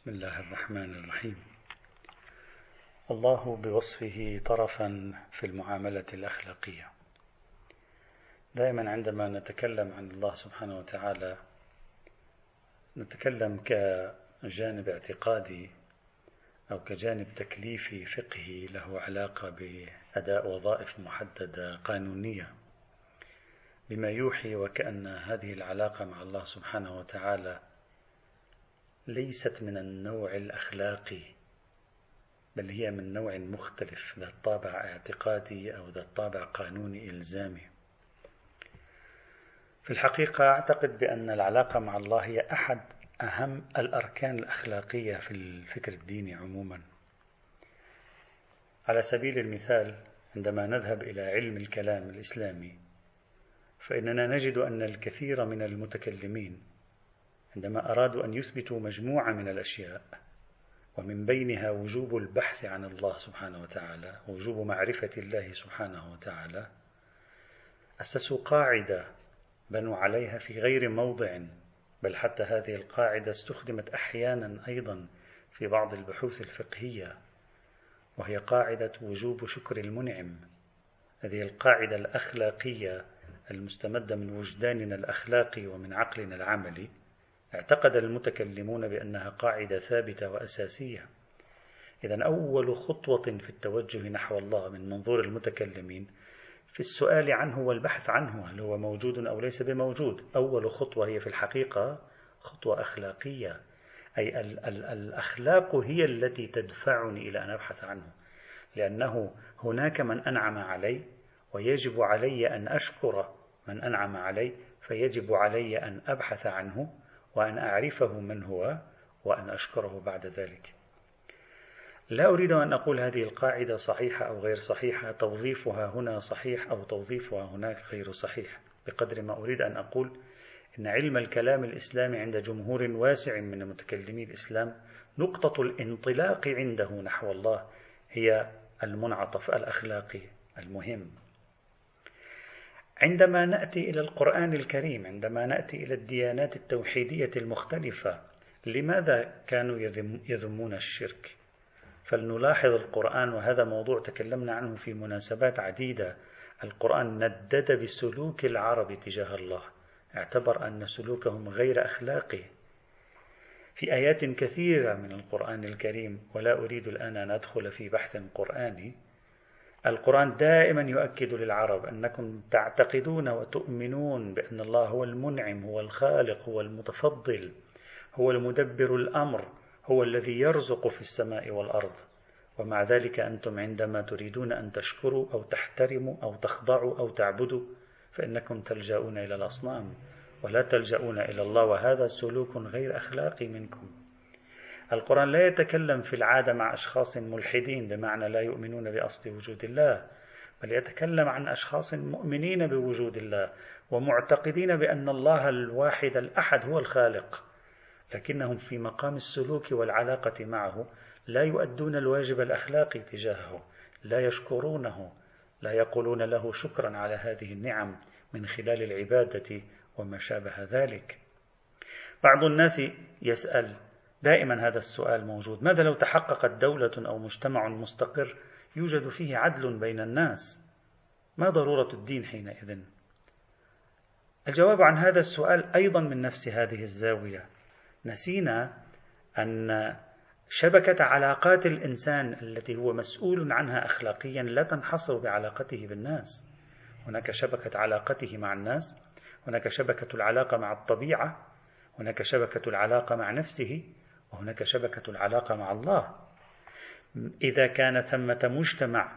بسم الله الرحمن الرحيم. الله بوصفه طرفا في المعاملة الأخلاقية. دائما عندما نتكلم عن الله سبحانه وتعالى نتكلم كجانب اعتقادي أو كجانب تكليفي فقهي له علاقة بأداء وظائف محددة قانونية. بما يوحي وكأن هذه العلاقة مع الله سبحانه وتعالى ليست من النوع الأخلاقي بل هي من نوع مختلف ذات طابع اعتقادي أو ذات طابع قانوني إلزامي. في الحقيقة أعتقد بأن العلاقة مع الله هي أحد أهم الأركان الأخلاقية في الفكر الديني عموما. على سبيل المثال عندما نذهب إلى علم الكلام الإسلامي فإننا نجد أن الكثير من المتكلمين عندما أرادوا أن يثبتوا مجموعة من الأشياء ومن بينها وجوب البحث عن الله سبحانه وتعالى وجوب معرفة الله سبحانه وتعالى أسسوا قاعدة بنوا عليها في غير موضع بل حتى هذه القاعدة استخدمت أحيانا أيضا في بعض البحوث الفقهية وهي قاعدة وجوب شكر المنعم. هذه القاعدة الأخلاقية المستمدة من وجداننا الأخلاقي ومن عقلنا العملي. اعتقد المتكلمون بأنها قاعدة ثابتة وأساسية. إذا أول خطوة في التوجه نحو الله من منظور المتكلمين في السؤال عنه والبحث عنه هل هو موجود أو ليس بموجود. أول خطوة هي في الحقيقة خطوة أخلاقية. أي ال ال الأخلاق هي التي تدفعني إلى أن أبحث عنه. لأنه هناك من أنعم علي ويجب علي أن أشكر من أنعم علي فيجب علي أن أبحث عنه. وأن أعرفه من هو وأن أشكره بعد ذلك. لا أريد أن أقول هذه القاعدة صحيحة أو غير صحيحة توظيفها هنا صحيح أو توظيفها هناك غير صحيح بقدر ما أريد أن أقول إن علم الكلام الإسلامي عند جمهور واسع من متكلمي الإسلام نقطة الانطلاق عنده نحو الله هي المنعطف الأخلاقي المهم. عندما نأتي إلى القرآن الكريم عندما نأتي إلى الديانات التوحيدية المختلفة لماذا كانوا يذمون الشرك؟ فلنلاحظ القرآن وهذا موضوع تكلمنا عنه في مناسبات عديدة. القرآن ندد بسلوك العرب تجاه الله. اعتبر أن سلوكهم غير أخلاقي. في آيات كثيرة من القرآن الكريم ولا أريد الآن أن أدخل في بحث قرآني القرآن دائما يؤكد للعرب أنكم تعتقدون وتؤمنون بأن الله هو المنعم هو الخالق هو المتفضل هو المدبر الأمر هو الذي يرزق في السماء والأرض. ومع ذلك أنتم عندما تريدون أن تشكروا أو تحترموا أو تخضعوا أو تعبدوا فإنكم تلجؤون إلى الأصنام ولا تلجؤون إلى الله وهذا سلوك غير أخلاقي منكم. القرآن لا يتكلم في العادة مع أشخاص ملحدين بمعنى لا يؤمنون بأصل وجود الله بل يتكلم عن أشخاص مؤمنين بوجود الله ومعتقدين بأن الله الواحد الأحد هو الخالق لكنهم في مقام السلوك والعلاقة معه لا يؤدون الواجب الأخلاقي تجاهه لا يشكرونه لا يقولون له شكرا على هذه النعم من خلال العبادة وما شابه ذلك. بعض الناس يسأل دائما هذا السؤال موجود. ماذا لو تحققت دولة أو مجتمع مستقر يوجد فيه عدل بين الناس؟ ما ضرورة الدين حينئذ؟ الجواب عن هذا السؤال أيضا من نفس هذه الزاوية. نسينا أن شبكة علاقات الإنسان التي هو مسؤول عنها أخلاقيا لا تنحصر بعلاقته بالناس. هناك شبكة علاقته مع الناس هناك شبكة العلاقة مع الطبيعة هناك شبكة العلاقة مع نفسه وهناك شبكة العلاقة مع الله. إذا كان ثمة مجتمع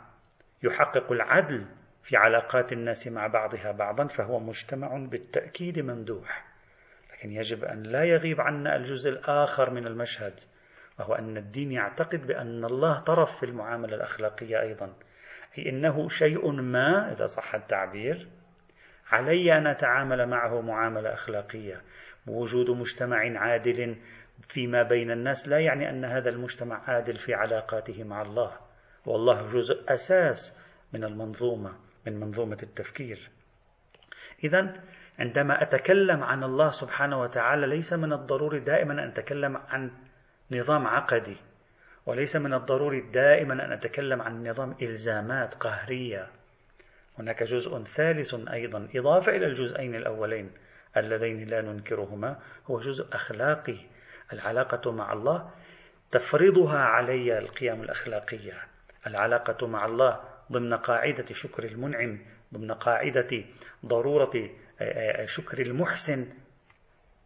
يحقق العدل في علاقات الناس مع بعضها بعضا فهو مجتمع بالتأكيد ممدوح. لكن يجب أن لا يغيب عنا الجزء الآخر من المشهد وهو أن الدين يعتقد بأن الله طرف في المعاملة الأخلاقية أيضا. أي إنه شيء ما إذا صح التعبير علي أن أتعامل معه معاملة أخلاقية. وجود مجتمع عادل فيما بين الناس لا يعني أن هذا المجتمع عادل في علاقاته مع الله. والله جزء أساس من المنظومة من منظومة التفكير. إذا عندما أتكلم عن الله سبحانه وتعالى ليس من الضروري دائما أن أتكلم عن نظام عقدي وليس من الضروري دائما أن أتكلم عن نظام إلزامات قهرية. هناك جزء ثالث أيضا إضافة إلى الجزئين الأولين اللذين لا ننكرهما هو جزء أخلاقي. العلاقة مع الله تفرضها علي القيم الأخلاقية. العلاقة مع الله ضمن قاعدة شكر المنعم ضمن قاعدة ضرورة شكر المحسن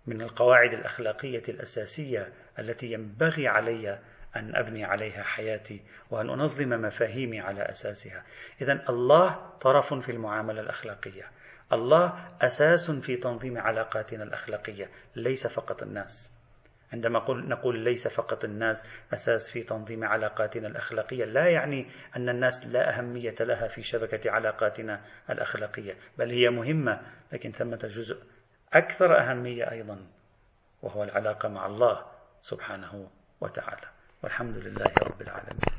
من القواعد الأخلاقية الأساسية التي ينبغي علي أن أبني عليها حياتي وأن أنظم مفاهيمي على أساسها. إذا الله طرف في المعاملة الأخلاقية. الله أساس في تنظيم علاقاتنا الأخلاقية ليس فقط الناس. عندما نقول ليس فقط الناس أساس في تنظيم علاقاتنا الأخلاقية لا يعني أن الناس لا أهمية لها في شبكة علاقاتنا الأخلاقية بل هي مهمة لكن ثمة جزء أكثر أهمية أيضا وهو العلاقة مع الله سبحانه وتعالى. والحمد لله رب العالمين.